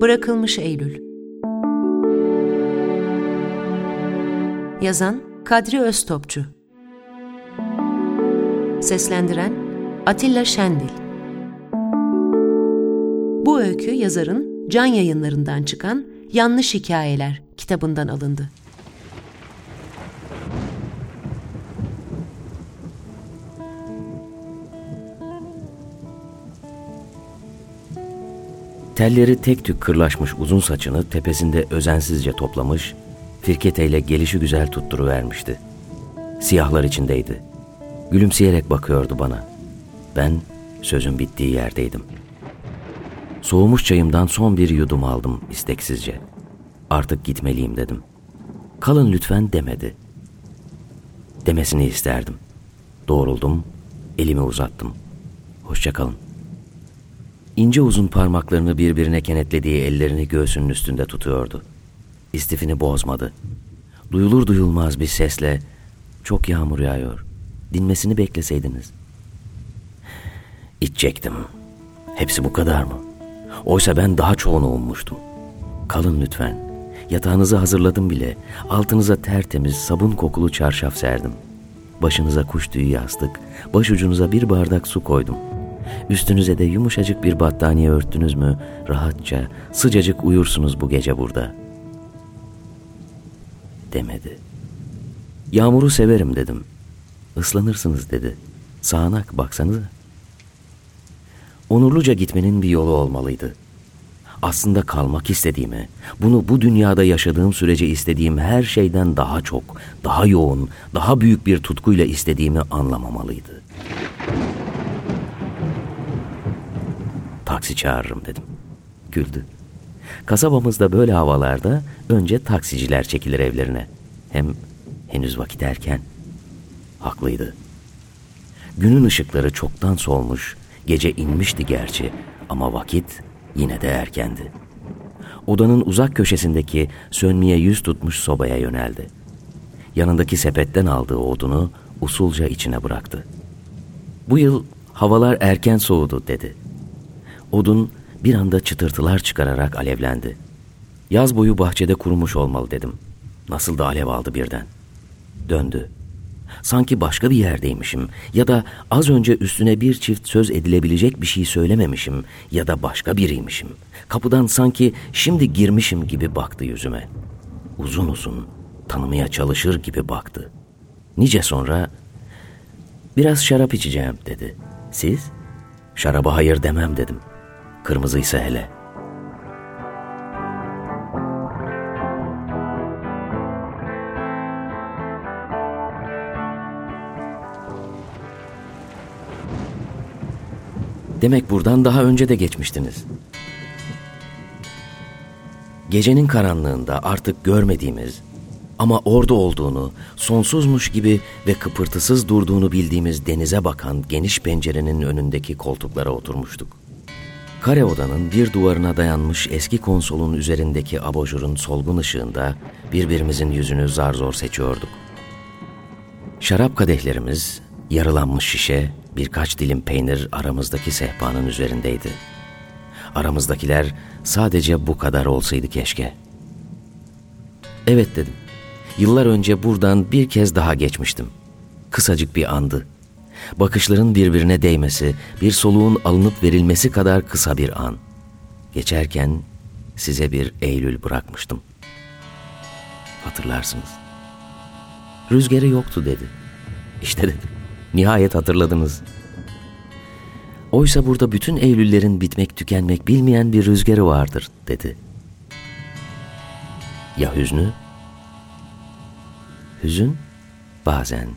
Bırakılmış Eylül. Yazan Kadri Öztopçu. Seslendiren Atilla Şendil. Bu öykü yazarın Can Yayınlarından çıkan Yanlış Hikayeler kitabından alındı. Telleri tek tük kırlaşmış uzun saçını tepesinde özensizce toplamış, firketeyle gelişi güzel tutturuvermişti. Siyahlar içindeydi. Gülümseyerek bakıyordu bana. Ben sözün bittiği yerdeydim. Soğumuş çayımdan son bir yudum aldım isteksizce. Artık gitmeliyim dedim. Kalın lütfen demedi. Demesini isterdim. Doğruldum, elimi uzattım. Hoşçakalın. İnce uzun parmaklarını birbirine kenetlediği ellerini göğsünün üstünde tutuyordu. İstifini bozmadı. Duyulur duyulmaz bir sesle çok yağmur yağıyor. Dinmesini bekleseydiniz. İçecektim. Hepsi bu kadar mı? Oysa ben daha çoğunu ummuştum. Kalın lütfen. Yatağınızı hazırladım bile. Altınıza tertemiz sabun kokulu çarşaf serdim. Başınıza kuş tüyü yastık, baş ucunuza bir bardak su koydum.'' Üstünüze de yumuşacık bir battaniye örttünüz mü rahatça, sıcacık uyursunuz bu gece burada. Demedi. Yağmuru severim dedim. Islanırsınız dedi. Sağanak baksanıza. Onurluca gitmenin bir yolu olmalıydı. Aslında kalmak istediğimi, bunu bu dünyada yaşadığım sürece istediğim her şeyden daha çok, daha yoğun, daha büyük bir tutkuyla istediğimi anlamamalıydı.'' Taksi çağırırım dedim. Güldü. Kasabamızda böyle havalarda önce taksiciler çekilir evlerine. Hem henüz vakit erken. Haklıydı. Günün ışıkları çoktan solmuş, gece inmişti gerçi ama vakit yine de erkendi. Odanın uzak köşesindeki sönmeye yüz tutmuş sobaya yöneldi. Yanındaki sepetten aldığı odunu usulca içine bıraktı. Bu yıl havalar erken soğudu dedi. Odun bir anda çıtırtılar çıkararak alevlendi. Yaz boyu bahçede kurumuş olmalı dedim. Nasıl da alev aldı birden. Döndü. Sanki başka bir yerdeymişim ya da az önce üstüne bir çift söz edilebilecek bir şey söylememişim ya da başka biriymişim. Kapıdan sanki şimdi girmişim gibi baktı yüzüme. Uzun uzun tanımaya çalışır gibi baktı. Nice sonra biraz şarap içeceğim dedi. Siz? Şaraba hayır demem dedim.'' Kırmızıysa hele. Demek buradan daha önce de geçmiştiniz. Gecenin karanlığında artık görmediğimiz ama orada olduğunu, sonsuzmuş gibi ve kıpırtısız durduğunu bildiğimiz denize bakan geniş pencerenin önündeki koltuklara oturmuştuk. Kare odanın bir duvarına dayanmış eski konsolun üzerindeki abajurun solgun ışığında birbirimizin yüzünü zar zor seçiyorduk. Şarap kadehlerimiz, yarılanmış şişe, birkaç dilim peynir aramızdaki sehpanın üzerindeydi. Aramızdakiler sadece bu kadar olsaydı keşke. Evet dedim. Yıllar önce buradan bir kez daha geçmiştim. Kısacık bir andı bakışların birbirine değmesi, bir soluğun alınıp verilmesi kadar kısa bir an. Geçerken size bir Eylül bırakmıştım. Hatırlarsınız. Rüzgarı yoktu dedi. İşte dedim. Nihayet hatırladınız. Oysa burada bütün Eylüllerin bitmek tükenmek bilmeyen bir rüzgarı vardır dedi. Ya hüznü? Hüzün bazen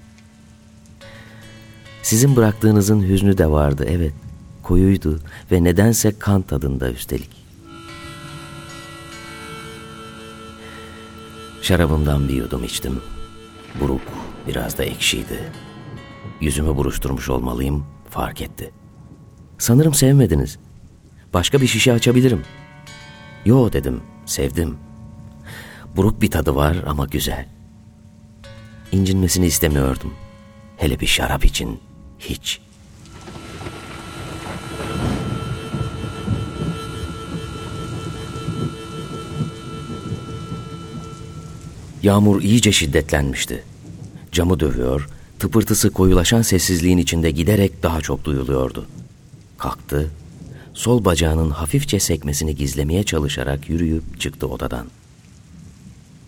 sizin bıraktığınızın hüznü de vardı evet. Koyuydu ve nedense kan tadında üstelik. Şarabımdan bir yudum içtim. Buruk, biraz da ekşiydi. Yüzümü buruşturmuş olmalıyım, fark etti. Sanırım sevmediniz. Başka bir şişe açabilirim. Yo dedim, sevdim. Buruk bir tadı var ama güzel. İncinmesini istemiyordum. Hele bir şarap için hiç. Yağmur iyice şiddetlenmişti. Camı dövüyor, tıpırtısı koyulaşan sessizliğin içinde giderek daha çok duyuluyordu. Kalktı, sol bacağının hafifçe sekmesini gizlemeye çalışarak yürüyüp çıktı odadan.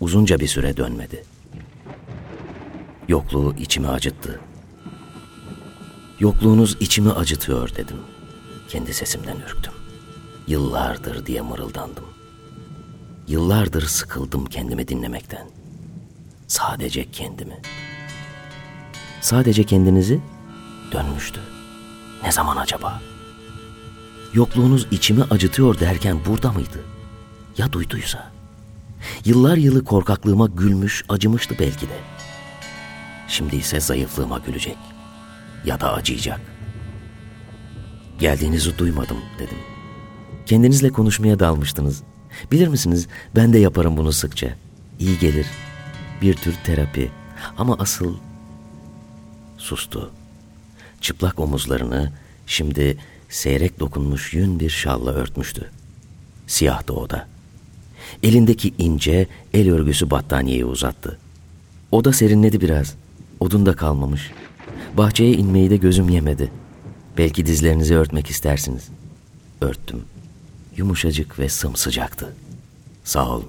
Uzunca bir süre dönmedi. Yokluğu içimi acıttı.'' Yokluğunuz içimi acıtıyor dedim. Kendi sesimden ürktüm. Yıllardır diye mırıldandım. Yıllardır sıkıldım kendimi dinlemekten. Sadece kendimi. Sadece kendinizi dönmüştü. Ne zaman acaba? Yokluğunuz içimi acıtıyor derken burada mıydı? Ya duyduysa? Yıllar yılı korkaklığıma gülmüş, acımıştı belki de. Şimdi ise zayıflığıma gülecek. Ya da acıyacak. Geldiğinizi duymadım dedim. Kendinizle konuşmaya dalmıştınız. Bilir misiniz ben de yaparım bunu sıkça. İyi gelir. Bir tür terapi. Ama asıl sustu. Çıplak omuzlarını şimdi seyrek dokunmuş yün bir şalla örtmüştü. Siyahtı o da. Elindeki ince el örgüsü battaniyeyi uzattı. O da serinledi biraz. Odun da kalmamış. Bahçeye inmeyi de gözüm yemedi. Belki dizlerinizi örtmek istersiniz. Örttüm. Yumuşacık ve sımsıcaktı. Sağ ol.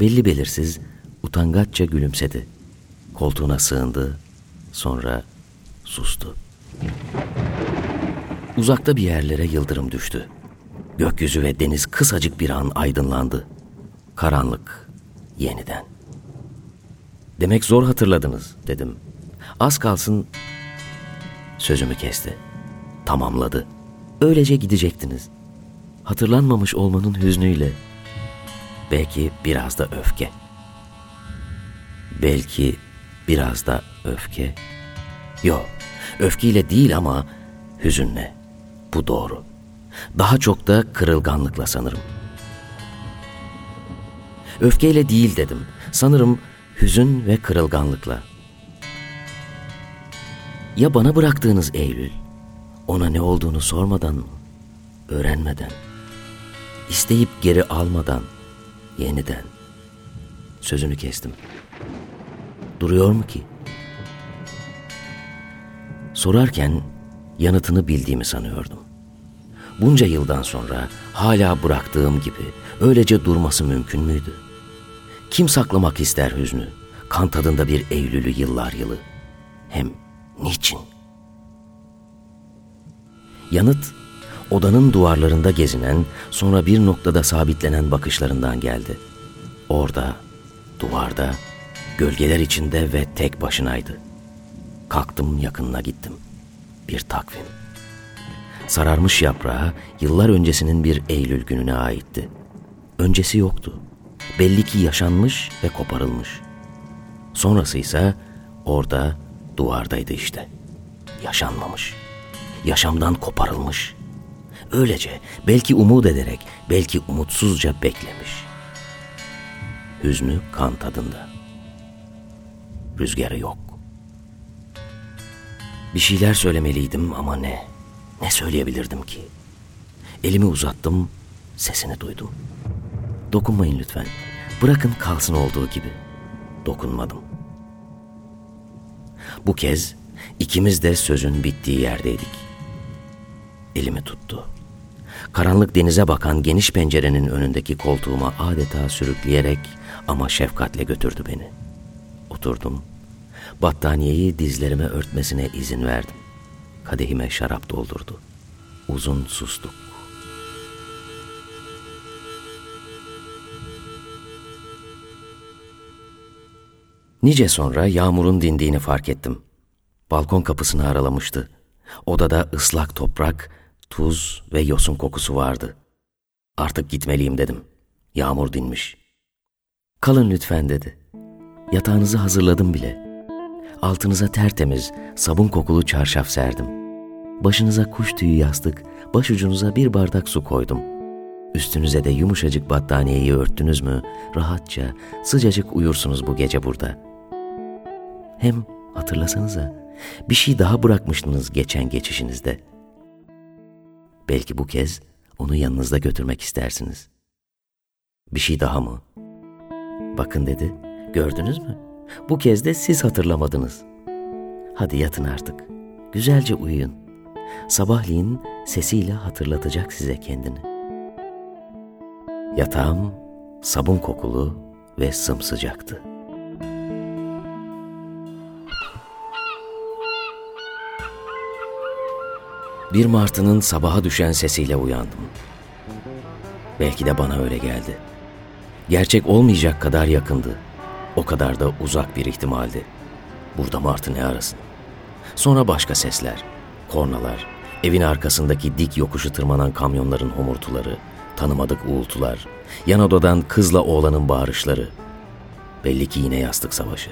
Belli belirsiz, utangaçça gülümsedi. Koltuğuna sığındı, sonra sustu. Uzakta bir yerlere yıldırım düştü. Gökyüzü ve deniz kısacık bir an aydınlandı. Karanlık yeniden. Demek zor hatırladınız dedim. Az kalsın sözümü kesti. Tamamladı. Öylece gidecektiniz. Hatırlanmamış olmanın hüznüyle. Belki biraz da öfke. Belki biraz da öfke. Yok, öfkeyle değil ama hüzünle. Bu doğru. Daha çok da kırılganlıkla sanırım. Öfkeyle değil dedim. Sanırım hüzün ve kırılganlıkla. Ya bana bıraktığınız Eylül, ona ne olduğunu sormadan öğrenmeden, isteyip geri almadan, yeniden. Sözünü kestim. Duruyor mu ki? Sorarken yanıtını bildiğimi sanıyordum. Bunca yıldan sonra hala bıraktığım gibi öylece durması mümkün müydü? Kim saklamak ister hüznü? Kan tadında bir Eylül'ü yıllar yılı. Hem niçin? Yanıt odanın duvarlarında gezinen, sonra bir noktada sabitlenen bakışlarından geldi. Orada, duvarda, gölgeler içinde ve tek başınaydı. Kalktım yakınına gittim. Bir takvim. Sararmış yaprağı yıllar öncesinin bir Eylül gününe aitti. Öncesi yoktu. Belli ki yaşanmış ve koparılmış. Sonrası ise orada duvardaydı işte. Yaşanmamış. Yaşamdan koparılmış. Öylece belki umut ederek, belki umutsuzca beklemiş. Hüznü kan tadında. Rüzgarı yok. Bir şeyler söylemeliydim ama ne? Ne söyleyebilirdim ki? Elimi uzattım, sesini duydum. Dokunmayın lütfen. Bırakın kalsın olduğu gibi. Dokunmadım. Bu kez ikimiz de sözün bittiği yerdeydik. Elimi tuttu. Karanlık denize bakan geniş pencerenin önündeki koltuğuma adeta sürükleyerek ama şefkatle götürdü beni. Oturdum. Battaniyeyi dizlerime örtmesine izin verdim. Kadehime şarap doldurdu. Uzun sustuk. Nice sonra yağmurun dindiğini fark ettim. Balkon kapısını aralamıştı. Odada ıslak toprak, tuz ve yosun kokusu vardı. Artık gitmeliyim dedim. Yağmur dinmiş. Kalın lütfen dedi. Yatağınızı hazırladım bile. Altınıza tertemiz, sabun kokulu çarşaf serdim. Başınıza kuş tüyü yastık, başucunuza bir bardak su koydum. Üstünüze de yumuşacık battaniyeyi örttünüz mü, rahatça, sıcacık uyursunuz bu gece burada. Hem hatırlasanıza, bir şey daha bırakmıştınız geçen geçişinizde. Belki bu kez onu yanınızda götürmek istersiniz. Bir şey daha mı? Bakın dedi, Gördünüz mü? Bu kez de siz hatırlamadınız. Hadi yatın artık. Güzelce uyuyun. Sabahleyin sesiyle hatırlatacak size kendini. Yatağım sabun kokulu ve sımsıcaktı. Bir martının sabaha düşen sesiyle uyandım. Belki de bana öyle geldi. Gerçek olmayacak kadar yakındı. O kadar da uzak bir ihtimaldi. Burada martı ne arasın? Sonra başka sesler, kornalar, evin arkasındaki dik yokuşu tırmanan kamyonların homurtuları, tanımadık uğultular, yan odadan kızla oğlanın bağırışları. Belli ki yine yastık savaşı.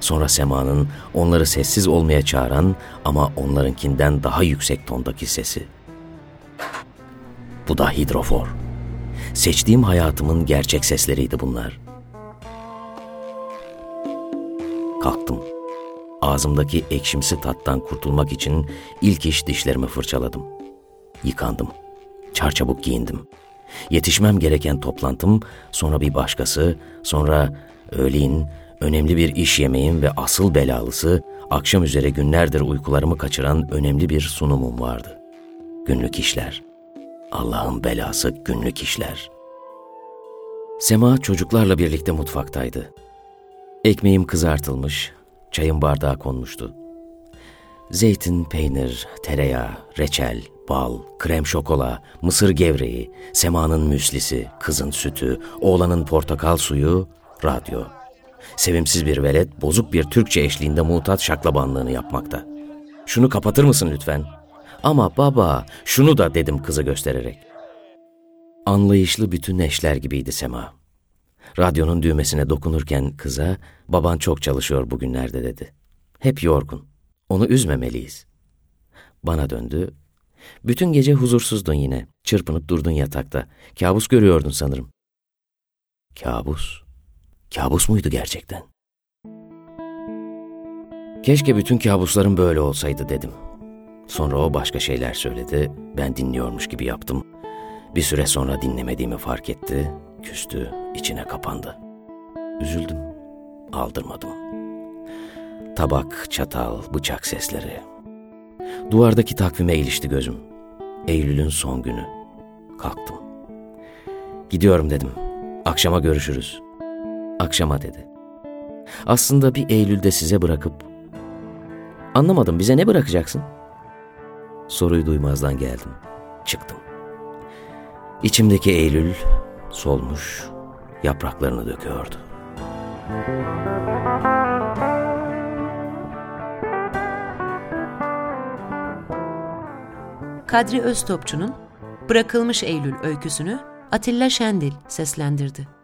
Sonra semanın onları sessiz olmaya çağıran ama onlarınkinden daha yüksek tondaki sesi. Bu da hidrofor. Seçtiğim hayatımın gerçek sesleriydi bunlar. Kalktım. Ağzımdaki ekşimsi tattan kurtulmak için ilk iş dişlerimi fırçaladım. Yıkandım. Çarçabuk giyindim. Yetişmem gereken toplantım, sonra bir başkası, sonra öğleyin önemli bir iş yemeğim ve asıl belalısı akşam üzere günlerdir uykularımı kaçıran önemli bir sunumum vardı. Günlük işler. Allah'ın belası günlük işler. Sema çocuklarla birlikte mutfaktaydı. Ekmeğim kızartılmış, çayın bardağı konmuştu. Zeytin, peynir, tereyağı, reçel, bal, krem şokola, mısır gevreği, Sema'nın müslisi, kızın sütü, oğlanın portakal suyu, radyo. Sevimsiz bir velet bozuk bir Türkçe eşliğinde mutat şaklabanlığını yapmakta. Şunu kapatır mısın lütfen? Ama baba, şunu da dedim kızı göstererek. Anlayışlı bütün eşler gibiydi Sema. Radyonun düğmesine dokunurken kıza, baban çok çalışıyor bugünlerde dedi. Hep yorgun. Onu üzmemeliyiz. Bana döndü. Bütün gece huzursuzdun yine. Çırpınıp durdun yatakta. Kabus görüyordun sanırım. Kabus? Kabus muydu gerçekten? Keşke bütün kabuslarım böyle olsaydı dedim. Sonra o başka şeyler söyledi. Ben dinliyormuş gibi yaptım. Bir süre sonra dinlemediğimi fark etti. Küstü, içine kapandı. Üzüldüm. Aldırmadım. Tabak, çatal, bıçak sesleri. Duvardaki takvime ilişti gözüm. Eylül'ün son günü. Kalktım. Gidiyorum dedim. Akşama görüşürüz. Akşama dedi. Aslında bir Eylül'de size bırakıp... Anlamadım bize ne bırakacaksın? Soruyu duymazdan geldim. Çıktım. İçimdeki Eylül solmuş, yapraklarını döküyordu. Kadri Öztopçu'nun Bırakılmış Eylül öyküsünü Atilla Şendil seslendirdi.